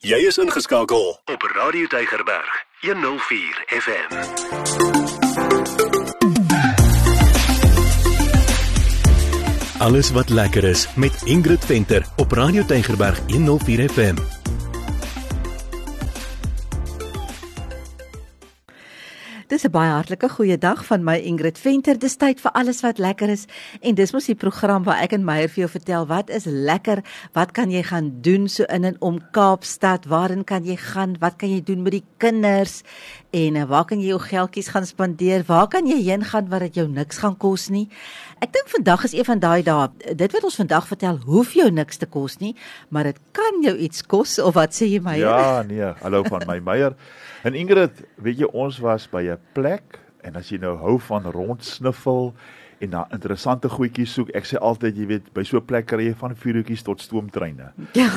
Jy is ingeskakel op Radio Tygerberg 104 FM. Alles wat lekker is met Ingrid Venter op Radio Tygerberg 104 FM. Dis 'n baie hartlike goeie dag van my Ingrid Venter. Dis tyd vir alles wat lekker is en dis mos die program waar ek en Meyer vir jou vertel wat is lekker, wat kan jy gaan doen so in en om Kaapstad, waarheen kan jy gaan, wat kan jy doen met die kinders en uh, waar kan jy jou geldjies gaan spandeer? Waar kan jy heen gaan waar dit jou niks gaan kos nie? Ek dink vandag is een van daai dae. Dit wat ons vandag vertel, hoef jou niks te kos nie, maar dit kan jou iets kos of wat sê jy Meyer? Ja, nee, hallo van my Meyer. En Ingrid, weet jy ons was by 'n plek en as jy nou hou van rondsniffel en na interessante goedjies soek, ek sê altyd jy weet by so 'n plek kry jy van vuurtjies tot stoomtreine. Ja.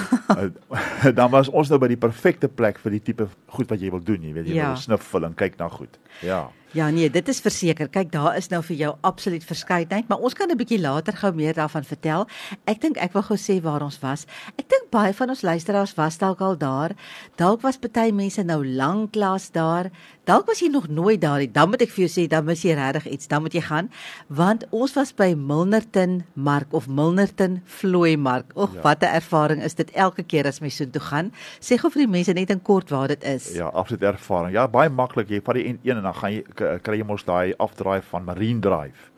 Dan was ons nou by die perfekte plek vir die tipe goed wat jy wil doen, jy weet jy Ja. wil sniffel en kyk na goed. Ja. Ja nee, dit is verseker. Kyk, daar is nou vir jou absoluut verskeidenheid, maar ons kan 'n bietjie later gou meer daarvan vertel. Ek dink ek wil gou sê waar ons was. Ek dink baie van ons luisteraars was dalk al daar. Dalk was party mense nou lanklaas daar. Dalk was jy nog nooit daar nie. Dan moet ek vir jou sê, dan mis jy regtig iets. Dan moet jy gaan, want ons was by Milnerton Mark of Milnerton Vlooi Mark. Ag, Ja. wat 'n ervaring is dit elke keer as mens so toe gaan. Sê gou vir die mense net in kort waar dit is. Ja, absoluut ervaring. Ja, baie maklik. Jy vat die N1 en dan gaan jy kry jy mos daai afdraai van Marine Drive.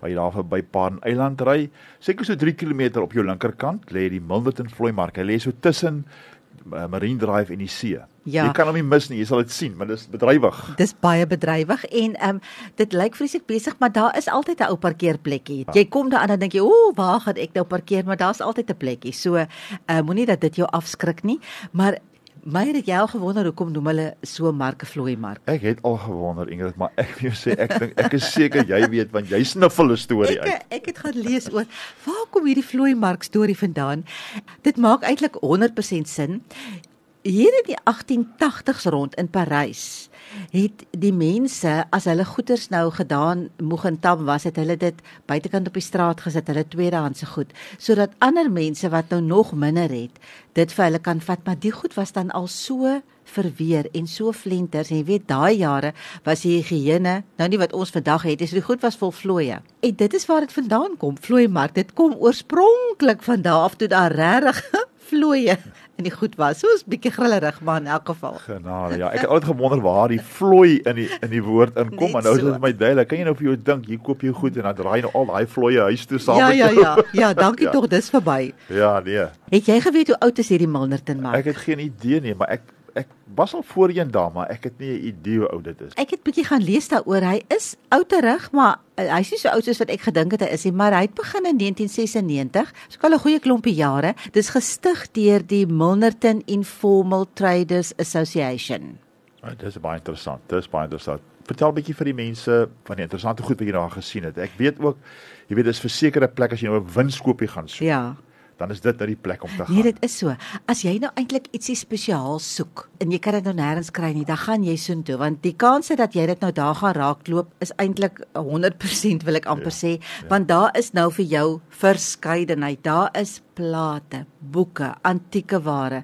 Waar jy daar verby Paarn Eiland ry. Seker so 3 km op jou linkerkant lê die Milnerton Vlooi Mark. Hy lê so tussen uh, Marine Drive en die see. Ja. Jy kan hom nie mis nie. Jy sal dit sien, maar dis bedrywig. Dis baie bedrywig en ehm um, dit lyk vreeslik besig, maar daar is altyd 'n ou parkeerplekkie. Jy kom daar aan dan dink jy, "Ooh, waar gaan ek nou parkeer?" Maar daar's altyd 'n plekkie. So, uh, moenie dat dit jou afskrik nie, maar my het jy al gewonder hoekom noem hulle so marke vloei mark? Ek het al gewonder Ingrid, maar ek wil jou sê ek dink ek is seker jy weet want jy sniffel 'n storie Ek uit. ek het gaan lees oor waar kom hierdie vloei mark storie vandaan. Dit maak eintlik 100% sin. Hier in die 1880s rond in Parys het die mense as hulle goederes nou gedaan moeg en tam was het hulle dit buitekant op die straat gesit hulle tweedehandse goed sodat ander mense wat nou nog minder het dit vir hulle kan vat. Maar die goed was dan al so verweer en so flenters en jy weet daai jare was die higiëne nou nie wat ons vandag het is die goed was vol vlooie. En dit is waar dit vandaan kom vlooimark dit kom oorspronklik van daar af toe daar regtig vlooie in die goed was soos bietjie grillerig maar in elk geval Genade. Ja, ek het altyd gewonder waar die vloei in die in die woord inkom, maar nou is so. dit vir my duidelik. Kan jy nou vir jou dink, hier koop jy goed en dan draai jy nou al daai vloeie huis toe saam ja met ja jou. ja ja dankie Ja. tog dis verby Ja, nee. het jy geweet hoe oud is hierdie Milnerton mark Ek het geen idee nie, maar ek ek was al voorheen daar, maar ek het nie 'n idee hoe oud dit is. Ek het bietjie gaan lees daaroor. Hy is outerig, maar uh, hy's nie so oud soos wat ek gedink het hy is nie, maar hy het begin in 1996. So al 'n goeie klompie jare. Dis gestig deur die Milnerton Informal Traders Association. Ja, dis baie interessant. Dis baie interessant. Vertel bietjie vir die mense van die interessante goed wat jy daar gesien het. Ek weet ook, jy weet dis versekerde plek as jy nou 'n winskoopie gaan soek, Ja. Dan is dit nou die plek om te gaan. Nee, dit is so. As jy nou eintlik ietsie spesiaals soek en jy kan dit nou nêrens kry nie, dan gaan jy soontoe want die kanse dat jy dit nou daar gaan raakloop is eintlik 100% wil ek amper Ja, sê, want daar is nou vir jou verskeidenheid. Daar is plate, boeke, antieke ware.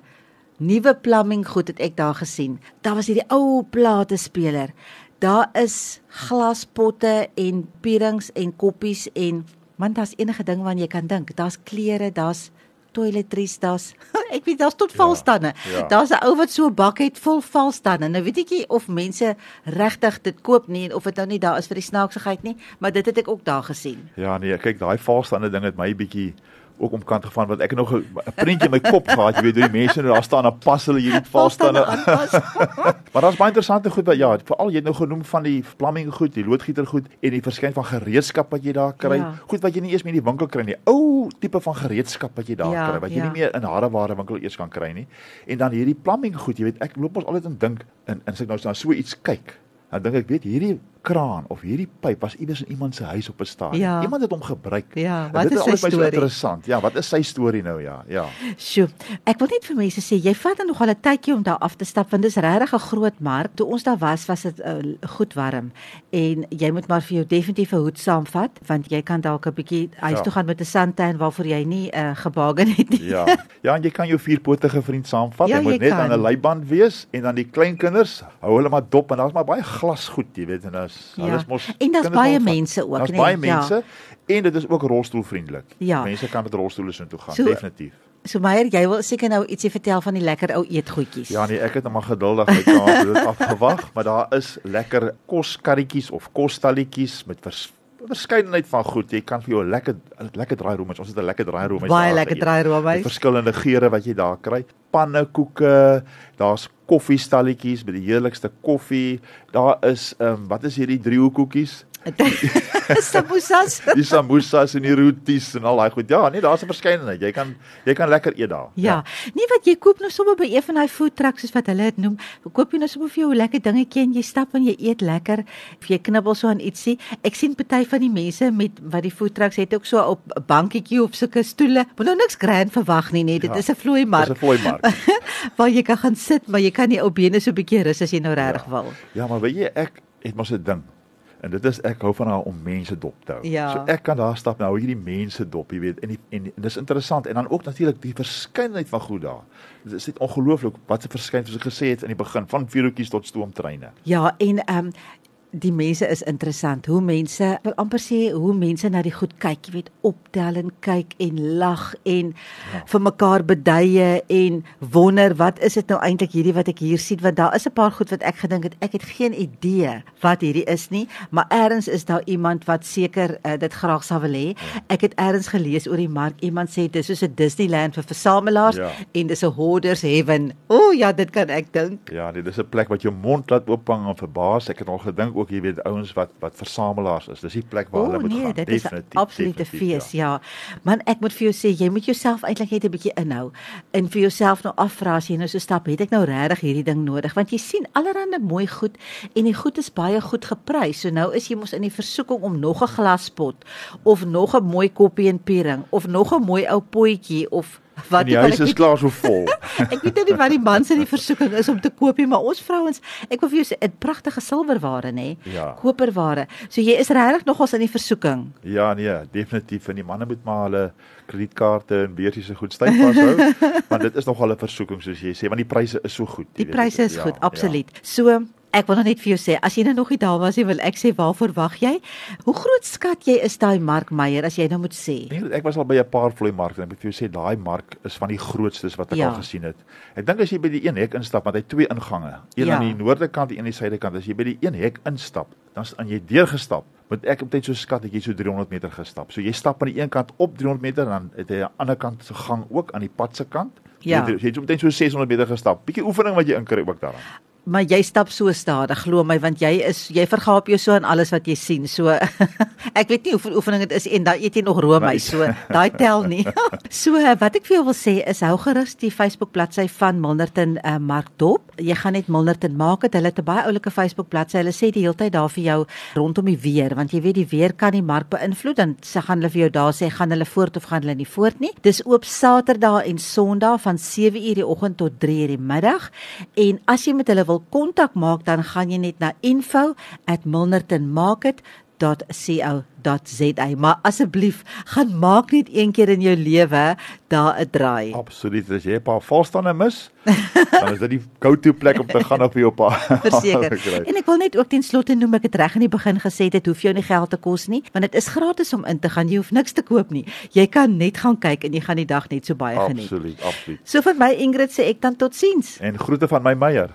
Nuwe plumbing goed het ek daar gesien. Daar was hierdie ou plate speler. Daar is glaspotte en pierings en koppies en man daar's enige ding waaraan jy kan dink. Daar's klere, daar's toiletries, daar's ek weet daar's tot valstande. ja. Daar's 'n ou wat so 'n bak het vol valstande. Nou weet ek nie of mense regtig dit koop nie en of dit nou nie daar is vir die snaaksigheid nie, maar dit het ek ook daar gesien. Ja nee, kyk daai valstande ding het my bietjie ook omkant gevang want ek het nog 'n prentjie in my kop gehad, jy weet, hoe die mense nou daar staan en pas hulle hierdie valstande. aanpas. maar daar's baie interessante goed wat ja, veral jy het nou genoem van die plumbing goed, die loodgieter goed en die verskyn van gereedskap wat jy daar kry. Ja. Goed wat jy nie eers meer in die winkel kry nie. Ou tipe van gereedskap wat jy daar Ja, kry wat jy ja. nie meer in hareware winkel eers kan kry nie. En dan hierdie plumbing goed, jy weet, ek loop ons altyd en dink en en as ek nou na so iets kyk, dan dink ek weet hierdie kraan of hierdie pyp was iewers in iemand se huis op 'n stadium. Ja. Iemand het hom gebruik. Ja, En wat dit is sy alles my so storie? interessant. Ja, wat is sy storie nou ja? Ja. Sjoe, ek wil net vir mense sê jy vat dan nog al 'n tydjie om daar af te stap want dis regtig 'n groot mark. Toe ons daar was, was dit uh, goed warm en jy moet maar vir jou definitief 'n hoed saamvat want jy kan dalk 'n bietjie huis Ja. toe gaan met 'n suntan waarvoor jy nie uh, gebagen het nie. Ja. Ja, en jy kan jou vierpotige vriend saamvat. Ja, hy moet jy net kan. aan 'n leiband wees en dan die kleinkinders hou hulle maar dop en daar's maar baie glasgoed, jy weet, en daar's Ja. alles mos En daar's baie mense ook, Daar's nee, baie ja. mense en dit is ook rolstoelvriendelik. Ja. Mense kan met rolstoele so toe gaan, So- definitief. So Meyer, jy wil seker nou ietsie vertel van die lekker ou eetgoedjies. Ja nee, ek het nou maar geduldig my kans dit afgewag, maar daar is lekker koskarretjies of kostalletjies met vers, verskeidenheid van goed. Jy kan vir jou lekker lekker draairoomys. Ons het 'n lekker draairoomys. Baie daar lekker geëet. draairoomys. Met verskillende geure wat jy daar kry. Pannekoeke, daar's koffiestalletjies met die heerlikste koffie. Daar is ehm um, wat is hierdie driehoekkoekies? Samosas. Die samosas en die roties en al daai goed. Ja, nee, daar's 'n verskeidenheid. Jy kan jy kan lekker eet daar. Ja, nie wat jy koop nou sommer by een van daai food trucks soos wat hulle dit noem. Koop jy nou sommer vir jou 'n lekker dingetjie en jy stap en jy eet lekker. Of jy knibbel so aan ietsie. Ek sien party van die mense met wat die food trucks het ook so op 'n bankietjie of sulke stoele. Moet nou niks grand verwag nie, nee, dit Ja, is 'n vlooi Dis mark 'n vloeimark. waar jy kan gaan sit, maar jy kan nie ou bene so 'n bietjie rus as jy nou regtig Ja. wil. Ja, maar weet jy, ek het mos 'n ding. En dit is ek hou van haar om mense dop te hou. Ja. So ek kan daar stap nou hierdie mense dop, jy weet, en die, en, en dis interessant en dan ook natuurlik die verskeidenheid van goed daar. Dit is net ongelooflik wat se verskeidenheid soos ek gesê het in die begin van vuurhoetjies tot stoomtreine. Ja, en ehm um, die mense is interessant. Hoe mense, wil amper sê hoe mense na die goed kyk, jy weet, optel en kyk en lag en ja. vir mekaar beduie en wonder wat is dit nou eintlik hierdie wat ek hier sien want daar is 'n paar goed wat ek gedink het ek het geen idee wat hierdie is nie, maar eers is daar iemand wat seker uh, dit graag sou wil hê. Ek het eers gelees oor die mark. Iemand sê dis soos 'n Disneyland vir versamelaars Ja. en dis 'n hoarders heaven. O ja, dit kan ek dink. Ja, nee, dis 'n plek wat jou mond laat oopgang en verbaas. Ek het al gedink ook, jy weet, ouens wat wat versamelaars is. Dis die plek waar O hulle moet nee, gaan. dit is 'n absolute fees, ja. ja. Man, ek moet vir jou sê, jy moet jouself eintlik net 'n bietjie inhou en vir jouself nou afvra as jy nou so stap, het ek nou regtig hierdie ding nodig? Want jy sien allerhande mooi goed en die goed is baie goed geprys. So nou is jy mos in die versoeking om nog 'n glaspot of nog 'n mooi koppie en piering of nog 'n mooi ou potjie of wat En die ook huis is klaar so vol. Ek weet nou nie wat die man se die versoeking is om te koop nie, maar ons vrouens, ek wil vir jou sê, 'n pragtige silwerware nê, Ja. koperware. So jy is regtig nogals in die versoeking. Ja nee, definitief en die manne moet maar hulle kredietkaarte en beursies se goed styf vashou, want dit is nogal 'n versoeking soos jy sê, want die pryse is so goed. Die weet, pryse is ja, goed, ja. absoluut. So Ek wil nou net vir jou sê, as jy nou nog nie daar was nie, wil ek sê waarvoor wag jy? Hoe groot skat jy is daai Mark Meyer as jy nou moet sê? Nee, ek was al by 'n paar vloei markte en ek moet vir jou sê daai mark is van die grootstes wat ek Ja. al gesien het. Ek dink as jy by die een hek instap, want hy het twee ingange, een Ja. aan die noorde kant en een aan die suide kant. As jy by die een hek instap, dan is aan jy deurgestap. Moet ek omtrent so skat dat jy so 300 meter gestap. So jy stap aan die een kant op 300 meter en dan het hy aan die ander kant se gang ook aan die pad se kant. Ja. Jy, jy het omtrent so 600 meter gestap. Bietjie oefening wat jy inkry ook daaraan. Maar jy stap so stadig, glo my, want jy is jy vergaap jou so aan alles wat jy sien. So ek weet nie hoeveel oefening dit is en dan eet jy nog roomys, so daai tel nie. so wat ek vir jou wil sê is hou gerus die Facebook bladsy van Milnerton uh, Mark Dop. Jy gaan net Milnerton maak dit. Hulle het 'n baie oulike Facebook bladsy. Hulle sê die hele tyd daar vir jou rondom die weer, want jy weet die weer kan die mark beïnvloed. Dan sê gaan hulle vir jou daar sê gaan hulle voort of gaan hulle nie voort nie. Dis oop Saterdag en Sondag van 7:00 die oggend tot 3:00 die middag. En as jy met hulle wil kontak maak, dan gaan jy net na info@milnertonmarket.co.za. Maar asseblief, gaan maak net een keer in jou lewe daar 'n draai. Absoluut. As jy 'n paar valstande mis, dan is dit die go-to plek om te gaan op jou pa. Verseker. En ek wil net ook ten slotte noem ek het reg in die begin gesê dit hoef jou nie geld te kos nie, want dit is gratis om in te gaan. Jy hoef niks te koop nie. Jy kan net gaan kyk en jy gaan die dag net so baie geniet. Absoluut, absoluut. So vir my Ingrid sê ek dan totsiens. En groete van my Meyer.